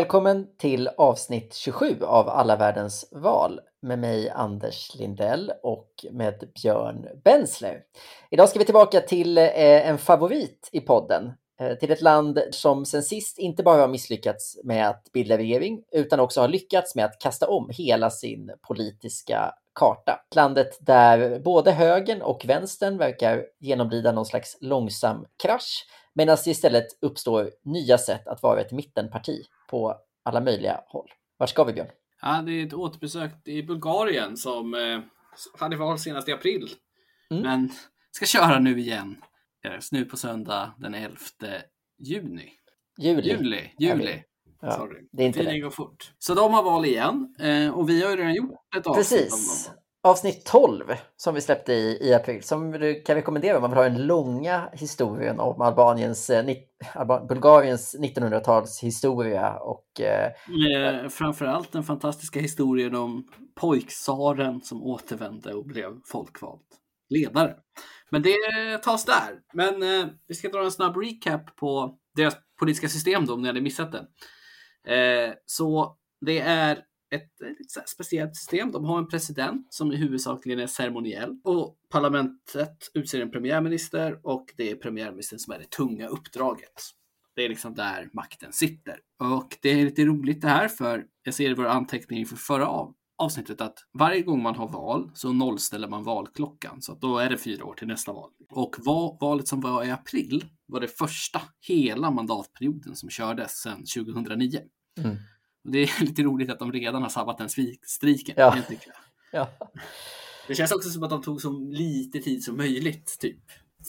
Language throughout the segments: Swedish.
Välkommen till avsnitt 27 av Alla världens val med mig Anders Lindell och med Björn Bensler. Idag ska vi tillbaka till eh, en favorit i podden, till ett land som sen sist inte bara har misslyckats med att bilda regering utan också har lyckats med att kasta om hela sin politiska karta. Landet där både högern och vänstern verkar genomlida någon slags långsam krasch medan det istället uppstår nya sätt att vara ett mittenparti på alla möjliga håll. Vart ska vi Björn? Ja, det är ett återbesök i Bulgarien som eh, hade val senast i april. Mm. Men ska köra nu igen. Nu på söndag den 11 juni. Juli. Juli. Juli. Ja, Sorry. Det är inte Tiden går fort. Så de har val igen eh, och vi har ju redan gjort ett avsnitt Precis. om dem avsnitt 12 som vi släppte i, i april som du kan rekommendera om man vill ha den långa historien om Albaniens, eh, Alban, Bulgariens 1900-tals historia och eh, framförallt den fantastiska historien om pojksaren som återvände och blev folkvald ledare. Men det tas där. Men eh, vi ska dra en snabb recap på deras politiska system då om ni hade missat det. Eh, så det är ett, eh, ett speciellt system. De har en president som i huvudsakligen är ceremoniell och parlamentet utser en premiärminister och det är premiärministern som är det tunga uppdraget. Det är liksom där makten sitter. Och det är lite roligt det här för jag ser i våra anteckningar inför förra av, avsnittet att varje gång man har val så nollställer man valklockan så att då är det fyra år till nästa val. Och val, valet som var i april var det första hela mandatperioden som kördes sedan 2009. Mm. Och det är lite roligt att de redan har sabbat den striken. Ja. ja. Det känns också som att de tog så lite tid som möjligt typ,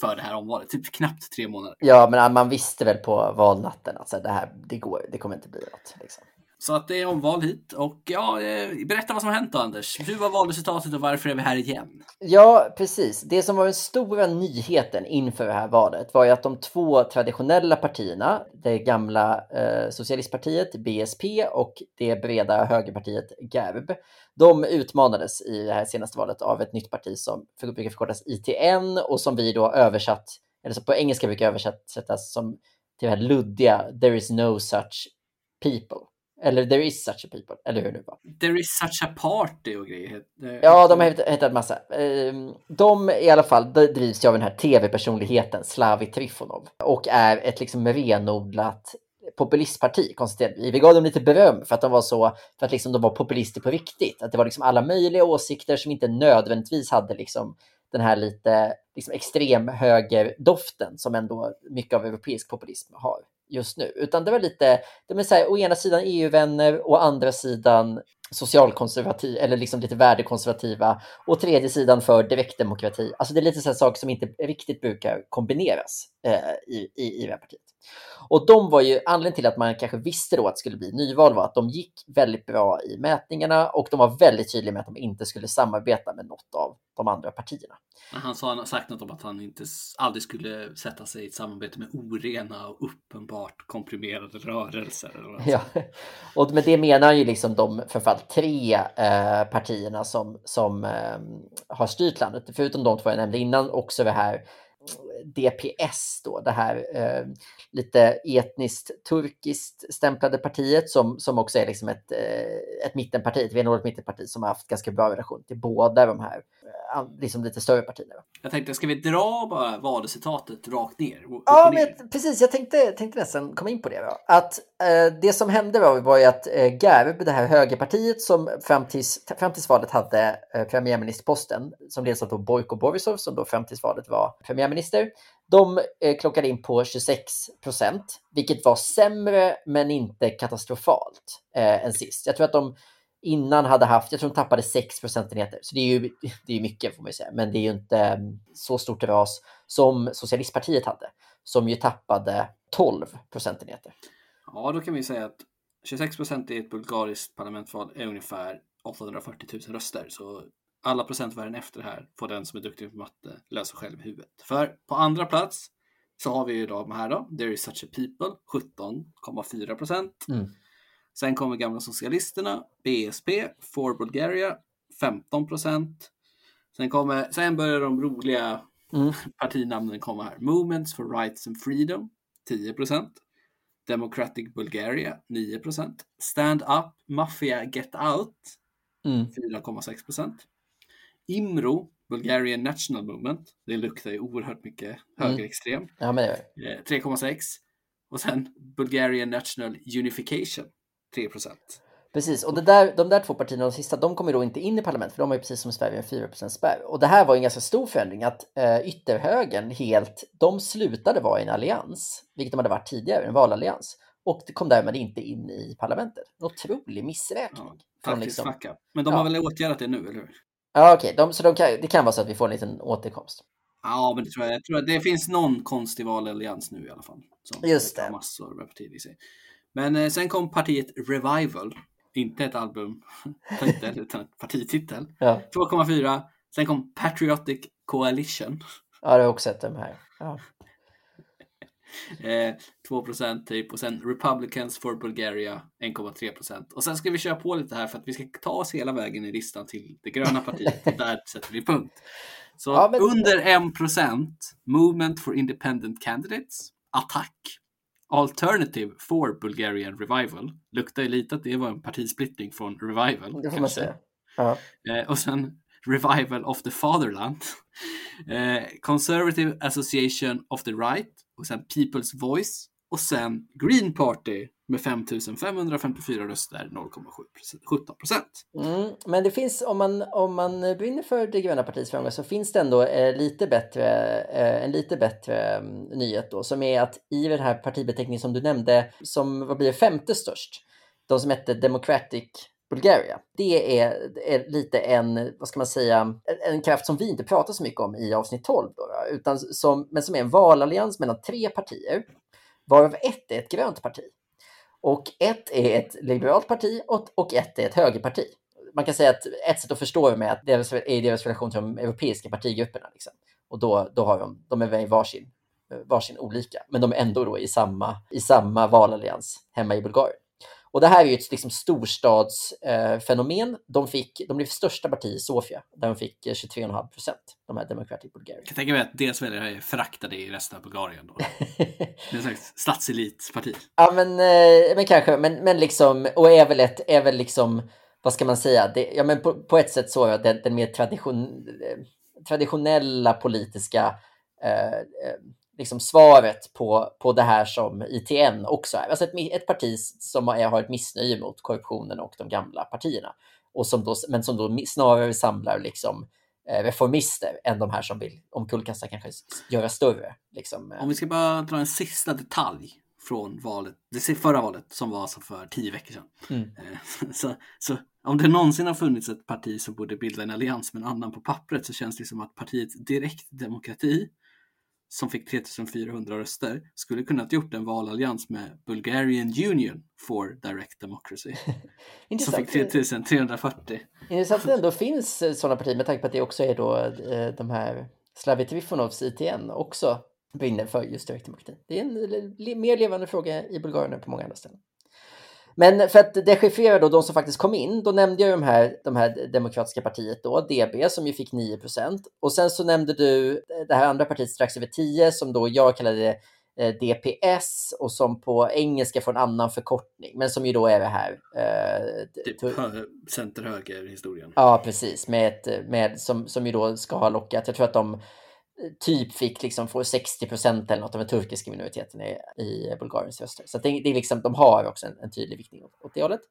för det här omvalet. Typ knappt tre månader. Ja, men man visste väl på valnatten att det här det går, det kommer inte bli något. Liksom. Så att det är omval hit. Och ja, eh, berätta vad som har hänt då Anders. Hur var valresultatet och varför är vi här igen? Ja, precis. Det som var den stora nyheten inför det här valet var ju att de två traditionella partierna, det gamla eh, socialistpartiet BSP och det breda högerpartiet GERB, de utmanades i det här senaste valet av ett nytt parti som brukar förkortas ITN och som vi då översatt, eller som på engelska brukar översättas som till det här luddiga There is no such people. Eller There is such a people, eller hur det var. There is such a party och grejer. Ja, de har hittat massa. Ehm, de i alla fall drivs ju av den här tv-personligheten Slavi Trifonov och är ett liksom renodlat populistparti. Vi gav dem lite beröm för att de var så, för att liksom de var populister på riktigt. Att det var liksom alla möjliga åsikter som inte nödvändigtvis hade liksom den här lite liksom extrem högerdoften som ändå mycket av europeisk populism har just nu, utan det var lite, det var så här, å ena sidan EU-vänner, å andra sidan socialkonservativ eller liksom lite värdekonservativa och tredje sidan för direktdemokrati. Alltså det är lite sådana saker som inte riktigt brukar kombineras eh, i, i, i det här partiet. Och de var ju, anledningen till att man kanske visste då att det skulle bli nyval var att de gick väldigt bra i mätningarna och de var väldigt tydliga med att de inte skulle samarbeta med något av de andra partierna. Han sa sagt något om att han inte aldrig skulle sätta sig i ett samarbete med orena och uppenbart komprimerade rörelser. ja, och med det menar han ju liksom de framförallt tre eh, partierna som, som eh, har styrt landet, förutom de två jag nämnde innan, också det här DPS, då, det här eh, lite etniskt turkiskt stämplade partiet som, som också är liksom ett, eh, ett mittenparti, ett renodlat mittenparti som har haft ganska bra relation till båda de här eh, liksom lite större partierna. Jag tänkte, ska vi dra bara valcitatet rakt ner? Ja, men, precis. Jag tänkte, tänkte nästan komma in på det. Då. Att eh, det som hände var, var ju att eh, GERB, det här högerpartiet som fram tills, fram tills valet hade eh, premiärministerposten, som leds av Bojko Borisov som då fram tills valet var premiärminister, de eh, klockade in på 26 procent, vilket var sämre men inte katastrofalt eh, än sist. Jag tror att de innan hade haft, jag tror de tappade 6 procentenheter, så det är ju det är mycket får man ju säga, men det är ju inte mm, så stort ras som Socialistpartiet hade, som ju tappade 12 procentenheter. Ja, då kan vi säga att 26 procent i ett bulgariskt parlamentsval är ungefär 840 000 röster, så alla procentvärden efter det här får den som är duktig på matte lösa själv i huvudet. För på andra plats så har vi ju de här då, There is such a people, 17,4 procent. Mm. Sen kommer gamla socialisterna, BSP, For Bulgaria, 15 procent. Sen, kommer, sen börjar de roliga mm. partinamnen komma här. Movements for Rights and Freedom, 10 procent. Democratic Bulgaria 9% Stand Up Mafia Get Out Mm. 4,6 procent. IMRO, Bulgarian National Movement, det luktar ju oerhört mycket högerextrem, Ja, men det eh, 3,6. Och sen Bulgarian National Unification, 3 procent. Precis, och det där, de där två partierna, de sista, de kommer då inte in i parlament, för de har ju precis som Sverige en 4% spärr. Och det här var ju en ganska stor förändring, att eh, ytterhögern helt, de slutade vara i en allians, vilket de hade varit tidigare, en valallians. Och det kom därmed inte in i parlamentet. En otrolig missräkning. Ja, Faktiskt liksom-. Men de Ja. har väl åtgärdat det nu, eller hur? Ja, okej, de, så de kan, det kan vara så att vi får en liten återkomst. Ja, men det tror jag. Jag tror att det finns någon konstig valallians nu i alla fall. Som Just det. massor med partier i sig. Men eh, sen kom partiet Revival. Inte ett albumtitel, utan ett partititel. Ja, 2,4. Sen kom Patriotic Coalition. ja det har också sett de här. Ja. Eh, 2% typ. Och sen Republicans for Bulgaria 1,3 procent. Och sen ska vi köra på lite här för att vi ska ta oss hela vägen i listan till det gröna partiet. och där sätter vi punkt. Så Ja, men- under 1 procent Movement for Independent Candidates, Attack, Alternative for Bulgarian Revival. Luktar ju lite att det var en partisplittring från Revival. Det får man säga. Ja. Eh, och sen Revival of the Fatherland. Eh, Conservative Association of the Right. Och sen People's Voice. Och sen Green Party med 5554 röster, 0,17 procent. Mm, men det finns, om man, om man brinner för det gröna partiets framgång så finns det ändå eh, lite bättre, eh, en lite bättre mm, nyhet då, som är att i den här partibeteckningen som du nämnde, som vad blir femte störst, de som hette Democratic Bulgaria, det är, är lite en, vad ska man säga, en, en kraft som vi inte pratar så mycket om i avsnitt 12, då, utan som, men som är en valallians mellan tre partier, varav ett är ett grönt parti. Och ett är ett liberalt parti och, och ett är ett högerparti. Man kan säga att ett sätt att förstå det är att deras, är deras relation till de europeiska partigrupperna. Liksom. Och då, då har de, de är väl varsin, varsin olika, men de är ändå då i samma, i samma valallians hemma i Bulgarien. Och det här är ju ett liksom, storstadsfenomen. Eh, de, fick, de blev största parti i Sofia, där de fick eh, 23,5 procent, de här Democratic Bulgaria. Jag tänka mig att deras väljare är föraktade i resten av Bulgarien. Då. Det är en slags statselitparti. Ja, men, eh, men kanske, men, men liksom, och är väl ett, är väl liksom, vad ska man säga, det, ja men på, på ett sätt så är den, den mer tradition, eh, traditionella politiska eh, eh, liksom svaret på, på det här som ITN också är. Alltså ett, ett parti som har, ett missnöje mot korruptionen och de gamla partierna, och som då, men som då snarare samlar liksom eh, reformister än de här som vill omkullkasta kanske göra större. Liksom, eh. Om vi ska bara dra en sista detalj från valet, det förra valet som var alltså för tio veckor sedan. Mm. Eh, Så, så om det någonsin har funnits ett parti som borde bilda en allians med en annan på pappret så känns det som att partiet Direkt Demokrati som fick 3400 röster skulle kunnat gjort en valallians med Bulgarian Union for Direct Democracy som fick 3340. Intressant att det ändå finns sådana partier med tanke på att det också är då eh, de här Slavi Trifonovs ITN också brinner för just direktdemokrati. Det är en mer levande fråga i Bulgarien än på många andra ställen. Men för att dechiffrera då de som faktiskt kom in, då nämnde jag de här, de här demokratiska partiet då, DB, som ju fick 9% Och sen så nämnde du det här andra partiet strax över 10 som då jag kallade eh, DPS och som på engelska får en annan förkortning, men som ju då är det här. eh, Typ hö- center-höger-historien. Ja, precis. Med ett, med, som, som ju då ska ha lockat, jag tror att de eh, typ fick liksom få 60 procent eller något av den turkiska minoriteten i, i Bulgariens röster. Så det, det är liksom, de har också en, en tydlig viktning åt, åt det hållet.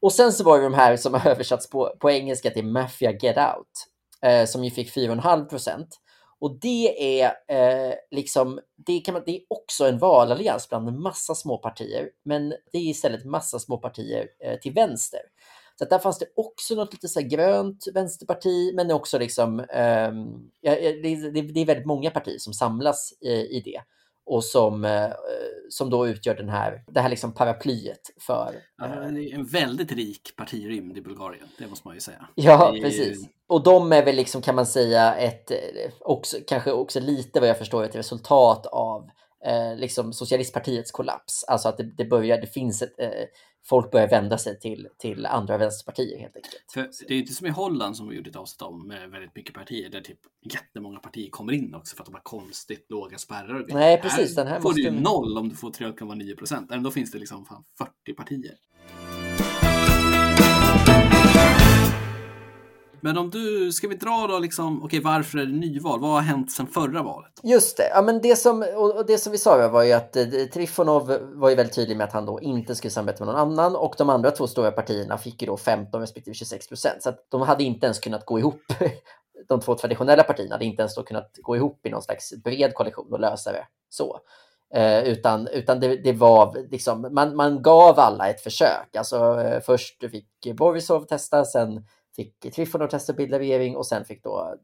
Och sen så var det de här som har översatts på, på engelska till Mafia Get Out, eh, som ju fick 4,5 procent. Och det är eh, liksom, det, kan man, det är också en valallians bland en massa små partier, men det är istället massa små partier eh, till vänster. Så där fanns det också något lite så grönt vänsterparti, men också liksom, ja, det, det, är väldigt många partier som samlas i, i det och som, eh, som då utgör den här, det här liksom paraplyet för... Ja, eh, en väldigt rik partirymd i Bulgarien, det måste man ju säga. Ja, är- precis. Och de är väl liksom kan man säga ett, eh, också, kanske också lite vad jag förstår ett resultat av eh, liksom socialistpartiets kollaps. Alltså att det, det börjar, det finns ett, eh, folk börjar vända sig till, till andra vänsterpartier helt enkelt. För det är inte som i Holland som vi gjorde ett avsnitt om med väldigt mycket partier där typ jättemånga partier kommer in också för att de har konstigt låga spärrar. Nej, precis. Den här får måste... du noll om du får 3,9 procent. Ändå finns det liksom fan 40 partier. Men om du, ska vi dra då liksom, okej varför är det nyval? Vad har hänt sedan förra valet? Just det, ja, men det som, och det som vi sa var ju att eh, Trifonov var ju väldigt tydlig med att han då inte skulle samarbeta med någon annan och de andra två stora partierna fick ju då 15 respektive 26 procent. Så att de hade inte ens kunnat gå ihop. De två traditionella partierna hade inte ens då kunnat gå ihop i någon slags bred koalition och lösa det så. Eh, utan utan det, det var liksom, man, man gav alla ett försök. Alltså eh, först fick Borisov testa, sen fick Trifonov testa att bilda regering och sen fick då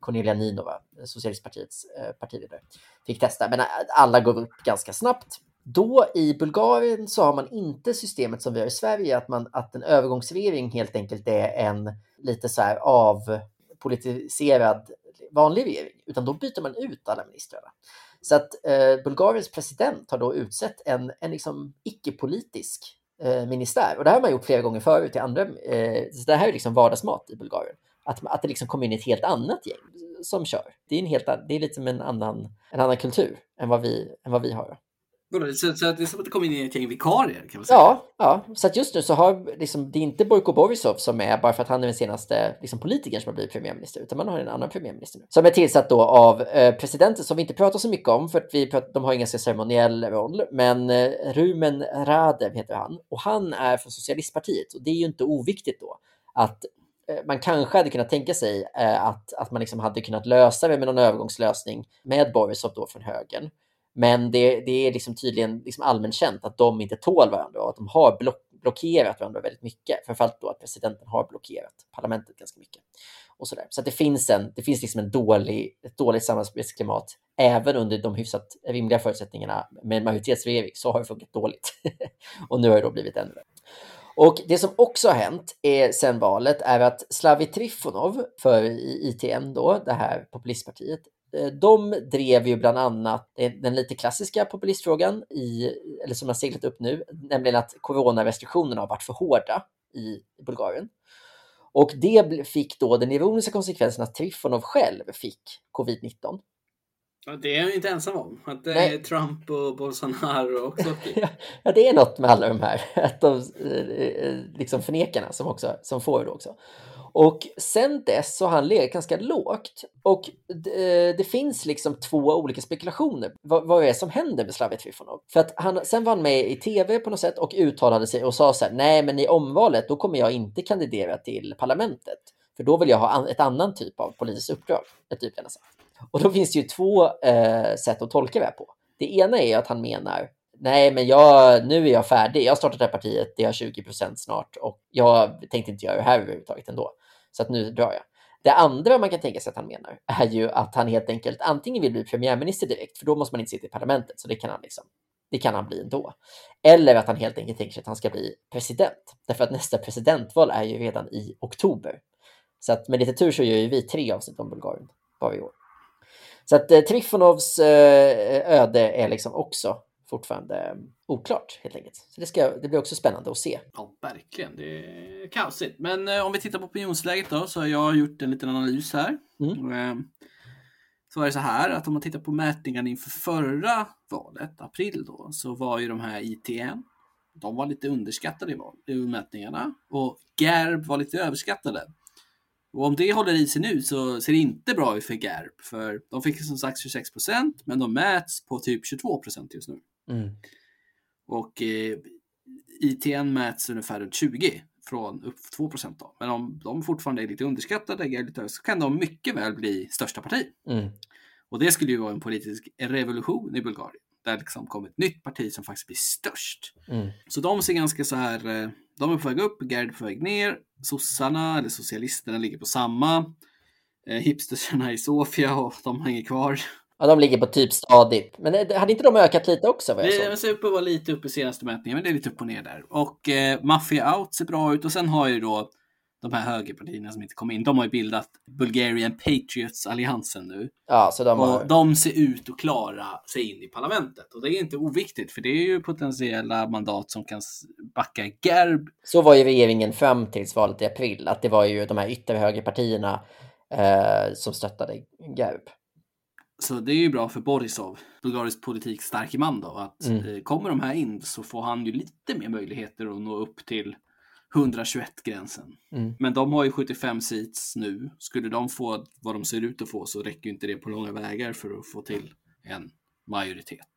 Cornelia Ninova, Socialistpartiets eh, partiledare, fick testa. Men eh, alla går upp ganska snabbt. Då i Bulgarien så har man inte systemet som vi har i Sverige, att, man, att en övergångsregering helt enkelt är en lite så här avpolitiserad vanlig regering, utan då byter man ut alla ministrarna. Så att eh, Bulgariens president har då utsett en, en liksom icke-politisk eh, ministär. Och det här har man gjort flera gånger förut i andra, eh, så det här är liksom vardagsmat i Bulgarien. Att, att det liksom kommer in ett helt annat gäng som kör. Det är, en helt, det är lite som en annan, en annan kultur än vad vi, än vad vi har. Så, så det är som att det kommer in ett gäng vikarier kan man säga? Ja, ja. så att just nu så har liksom, det är inte Bojko Borisov som är, bara för att han är den senaste liksom, politikern som har blivit premiärminister, utan man har en annan premiärminister nu. Som är tillsatt då av eh, presidenten som vi inte pratar så mycket om, för att vi pratar, de har ingen ceremoniell roll, men eh, Rumen Radev heter han, och han är från Socialistpartiet, och det är ju inte oviktigt då att eh, man kanske hade kunnat tänka sig eh, att, att man liksom hade kunnat lösa det med någon övergångslösning med Borisov då från högern. Men det, det är liksom tydligen liksom allmänt känt att de inte tål varandra och att de har block, blockerat varandra väldigt mycket. Framförallt då att presidenten har blockerat parlamentet ganska mycket. Och så där. så att det finns, en, det finns liksom en dålig, ett dåligt samarbetsklimat även under de hyfsat rimliga förutsättningarna med en majoritetsregering så har det funkat dåligt. och nu har det då blivit ännu värre. Och det som också har hänt är, sen valet är att Slavi Trifonov för ITN, då, det här populistpartiet, de drev ju bland annat den lite klassiska populistfrågan, i, eller som har seglat upp nu, nämligen att coronarestriktionerna har varit för hårda i Bulgarien. Och det fick då den ironiska konsekvensen att Trifonov själv fick covid-19. Ja, det är han inte ensam om. Att det är Trump och Bolsonaro också. ja, det är något med alla de här, att de, eh, liksom förnekarna som, också, som får det också. Och sen dess så har han legat ganska lågt. Och det, det finns liksom två olika spekulationer vad, vad är det som händer med Slavoj Trifonov. För att han, sen var han med i tv på något sätt och uttalade sig och sa så här, nej men i omvalet då kommer jag inte kandidera till parlamentet. För då vill jag ha ett annan typ av politiskt uppdrag. Ett typ. Och då finns det ju två eh, sätt att tolka det här på. Det ena är att han menar nej, men jag, nu är jag färdig. Jag har startat det här partiet, det har 20 procent snart och jag tänkte inte göra det här överhuvudtaget ändå. Så att nu drar jag. Det andra man kan tänka sig att han menar är ju att han helt enkelt antingen vill bli premiärminister direkt, för då måste man inte sitta i parlamentet, så det kan han liksom. Det kan han bli ändå. Eller att han helt enkelt tänker sig att han ska bli president. Därför att nästa presidentval är ju redan i oktober. Så att med lite tur så gör ju vi tre avsnitt om Bulgarien bara i år. Så att eh, Trifonovs eh, öde är liksom också fortfarande eh, oklart helt enkelt. Så det, ska, det blir också spännande att se. Ja, verkligen. Det är kaosigt. Men eh, om vi tittar på opinionsläget då så har jag gjort en liten analys här. Mm. Eh, så var det så här att om man tittar på mätningarna inför förra valet, april då, så var ju de här ITN, de var lite underskattade i, val, i mätningarna och GERB var lite överskattade. Och om det håller i sig nu så ser det inte bra ut för GERB, för de fick som sagt 26 procent, men de mäts på typ 22 procent just nu. Mm. Och eh, ITN mäts ungefär runt 20 från upp 2 då. Men om de fortfarande är lite underskattade lite, så kan de mycket väl bli största parti. Mm. Och det skulle ju vara en politisk revolution i Bulgarien. Där det liksom kommer ett nytt parti som faktiskt blir störst. Mm. Så de ser ganska så här, eh, de är på väg upp, Gerd är på väg ner. Sossarna, eller socialisterna, ligger på samma. Eh, hipstersarna i Sofia och de hänger kvar. Ja, de ligger på typ stadigt. Men det, hade inte de ökat lite också? Vad jag det upp att vara lite upp i senaste mätningen, men det är lite upp och ner där. Och eh, Mafia Out ser bra ut och sen har ju då de här högerpartierna som inte kom in, de har ju bildat Bulgarian Patriots-alliansen nu. Ja, så de har... Och de ser ut att klara sig in i parlamentet. Och det är inte oviktigt, för det är ju potentiella mandat som kan backa Gerb. Så var ju regeringen fram till valet i april, att det var ju de här ytterhögerpartierna eh, som stöttade Gerb. Så det är ju bra för Borisov, bulgarisk politik starke man då, att mm. eh, kommer de här in så får han ju lite mer möjligheter att nå upp till 121-gränsen. Mm. Men de har ju 75 seats nu. Skulle de få vad de ser ut att få så räcker inte det på långa vägar för att få till en majoritet.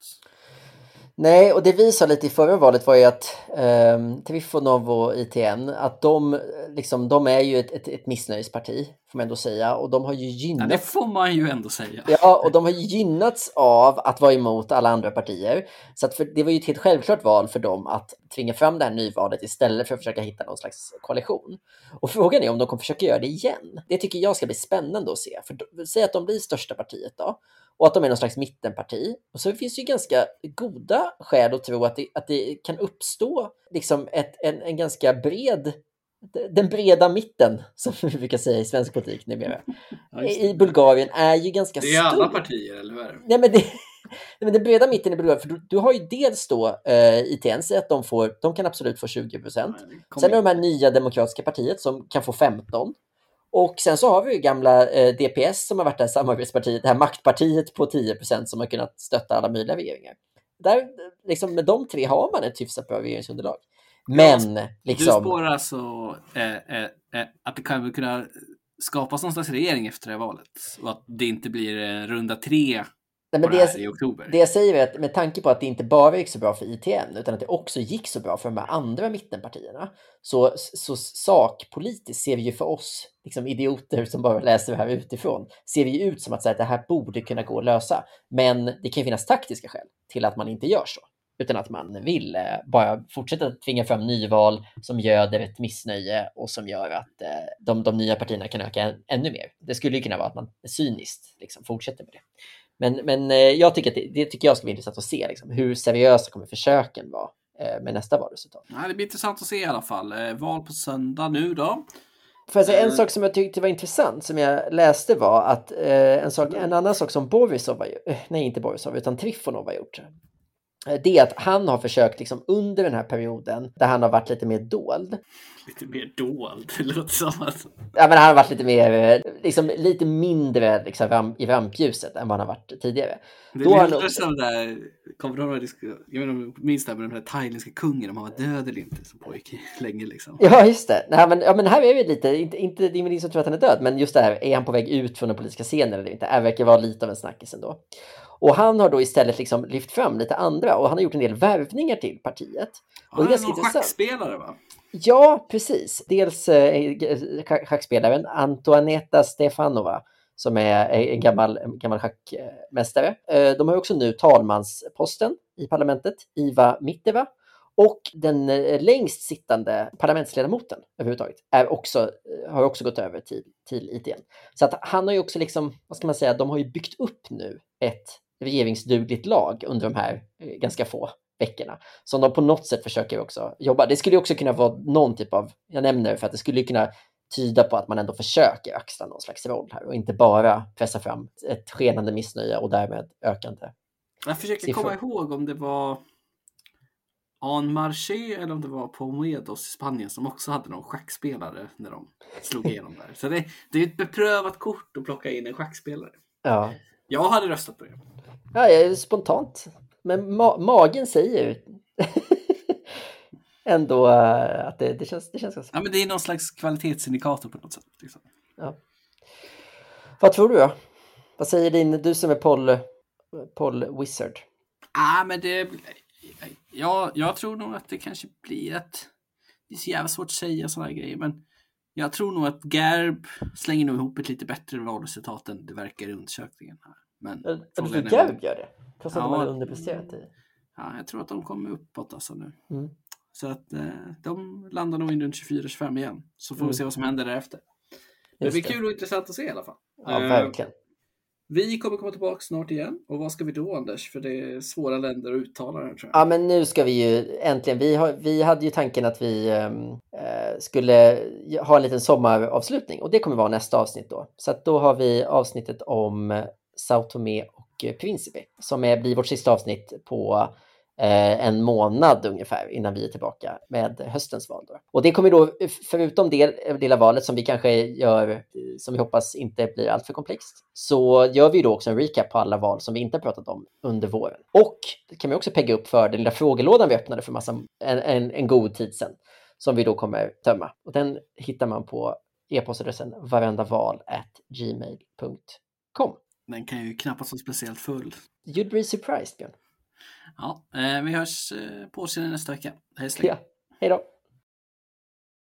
Nej, och det vi sa lite i förra valet var ju att eh, Trifonov och ITN, att de, liksom, de är ju ett, ett, ett missnöjesparti, får man ändå säga. Och de har ju gynnats... Ja, det får man ju ändå säga. Ja, och de har ju gynnats av att vara emot alla andra partier. Så för, det var ju ett helt självklart val för dem att tvinga fram det här nyvalet istället för att försöka hitta någon slags koalition. Och frågan är om de kommer försöka göra det igen. Det tycker jag ska bli spännande att se. För säg att de blir största partiet då och att de är någon slags mittenparti. Och så finns det ju ganska goda skäl att tro att det, att det kan uppstå liksom ett, en, en ganska bred den breda mitten, som vi brukar säga i svensk politik numera, ja, i Bulgarien är ju ganska stor. Det är alla partier, eller hur? Nej, men, det, men den breda mitten i Bulgarien, för du, du har ju dels då eh, ITNC, att de, får, de kan absolut få 20 procent. Sen är de här nya demokratiska partiet som kan få 15. Och sen så har vi ju gamla eh, DPS som har varit det här samarbetspartiet, det här maktpartiet på 10% som har kunnat stötta alla möjliga regeringar. Där, liksom, med de tre har man ett hyfsat bra regeringsunderlag. Men liksom... Du spårar alltså eh, eh, eh, att det kan kunna skapas någon slags regering efter det här valet och att det inte blir en runda tre Nej, men det, jag, i oktober. det jag säger är att med tanke på att det inte bara gick så bra för ITN utan att det också gick så bra för de här andra mittenpartierna så, så sakpolitiskt ser vi ju för oss liksom idioter som bara läser det här utifrån ser vi ut som att, så att det här borde kunna gå att lösa. Men det kan ju finnas taktiska skäl till att man inte gör så utan att man vill eh, bara fortsätta tvinga fram nyval som göder ett missnöje och som gör att eh, de, de nya partierna kan öka ännu mer. Det skulle ju kunna vara att man cyniskt liksom fortsätter med det. Men, men eh, jag tycker det, det, tycker jag ska bli intressant att se. Liksom, hur seriösa kommer försöken vara eh, med nästa valresultat? Ja, det blir intressant att se i alla fall. Eh, val på söndag nu då. Får jag säga en sak som jag tyckte var intressant som jag läste var att en, sak, en annan sak som Borisov har gjort, nej inte Borisov utan Trifonov har gjort, Eh, det är att han har försökt liksom under den här perioden där han har varit lite mer dold. Lite mer dold, det låter som att... Ja, men han har varit lite mer, liksom lite mindre liksom, i rampljuset än vad han har varit tidigare. Det Då låter också... som där, kommer du ihåg, jag menar, minns det här med den här thailändska kungen, om han var död eller inte som pojk länge liksom. Ja, just det. Nej, men, ja, men här är vi lite, inte, inte det är ingen som tror att han är död, men just det här, är han på väg ut från den politiska scenen eller inte? Det verkar vara lite av en snackis ändå. Och han har då istället liksom lyft fram lite andra och han har gjort en del värvningar till partiet. Ja, och det är någon schackspelare va? Ja, precis. Dels eh, schackspelaren Antoaneta Stefanova som är en gammal, gammal schackmästare. Eh, de har också nu talmansposten i parlamentet, Iva Miteva. Och den eh, längst sittande parlamentsledamoten överhuvudtaget är också, eh, har också gått över till, till ITN. Så att han har ju också liksom, vad ska man säga, de har ju byggt upp nu ett regeringsdugligt lag under de här eh, ganska få veckorna. Som de på något sätt försöker också jobba. Det skulle också kunna vara någon typ av, jag nämner det för att det skulle kunna tyda på att man ändå försöker axla någon slags roll här och inte bara pressa fram ett skenande missnöje och därmed ökande Jag försöker siffror. komma ihåg om det var En Marché eller om det var Pomoedos i Spanien som också hade någon schackspelare när de slog igenom där. Så det, det är ett beprövat kort att plocka in en schackspelare. Ja. Jag hade röstat på det. Ja, spontant. Men ma magen säger ändå uh, att det, det, känns, det känns ganska Ja, men det är någon slags kvalitetsindikator på något sätt. Liksom. Ja. Vad tror du då? Vad säger din, du som är Paul, Paul Wizard? Ja, men det... Ja, jag tror nog att det kanske blir ett... Det är så jävla svårt att säga sådana här grejer, men jag tror nog att Gerb slänger nog ihop ett lite bättre valresultat än det verkar i undersökningen. Här. Men jag, jag tror Gerb gör det? Trots att ja, de har underpresterat i... Ja, jag tror att de kommer uppåt alltså nu. Mm. Så att eh, de landar nog in runt 24-25 igen. Så får mm. vi se vad som händer därefter. Det blir kul och intressant att se i alla fall. Ja, verkligen. Vi kommer komma tillbaka snart igen. Och vad ska vi då Anders? För det är svåra länder att uttala det här, tror jag. Ja, men nu ska vi ju äntligen. Vi, har, vi hade ju tanken att vi ehm, eh, skulle ha en liten sommaravslutning och det kommer vara nästa avsnitt då. Så att då har vi avsnittet om Sao Tomé och Principe som är, blir vårt sista avsnitt på en månad ungefär innan vi är tillbaka med höstens val. Då. Och det kommer då, förutom det lilla valet som vi kanske gör, som vi hoppas inte blir alltför komplext, så gör vi då också en recap på alla val som vi inte pratat om under våren. Och det kan vi också pegga upp för den lilla frågelådan vi öppnade för massa, en, en, en god tid sedan, som vi då kommer tömma. Och den hittar man på e-postadressen varendaval@gmail.com. Den kan ju knappast vara speciellt full. You'd be surprised, Björn. Ja, eh, vi hörs eh, på oss nästa vecka. Hej så länge. Ja, hej då.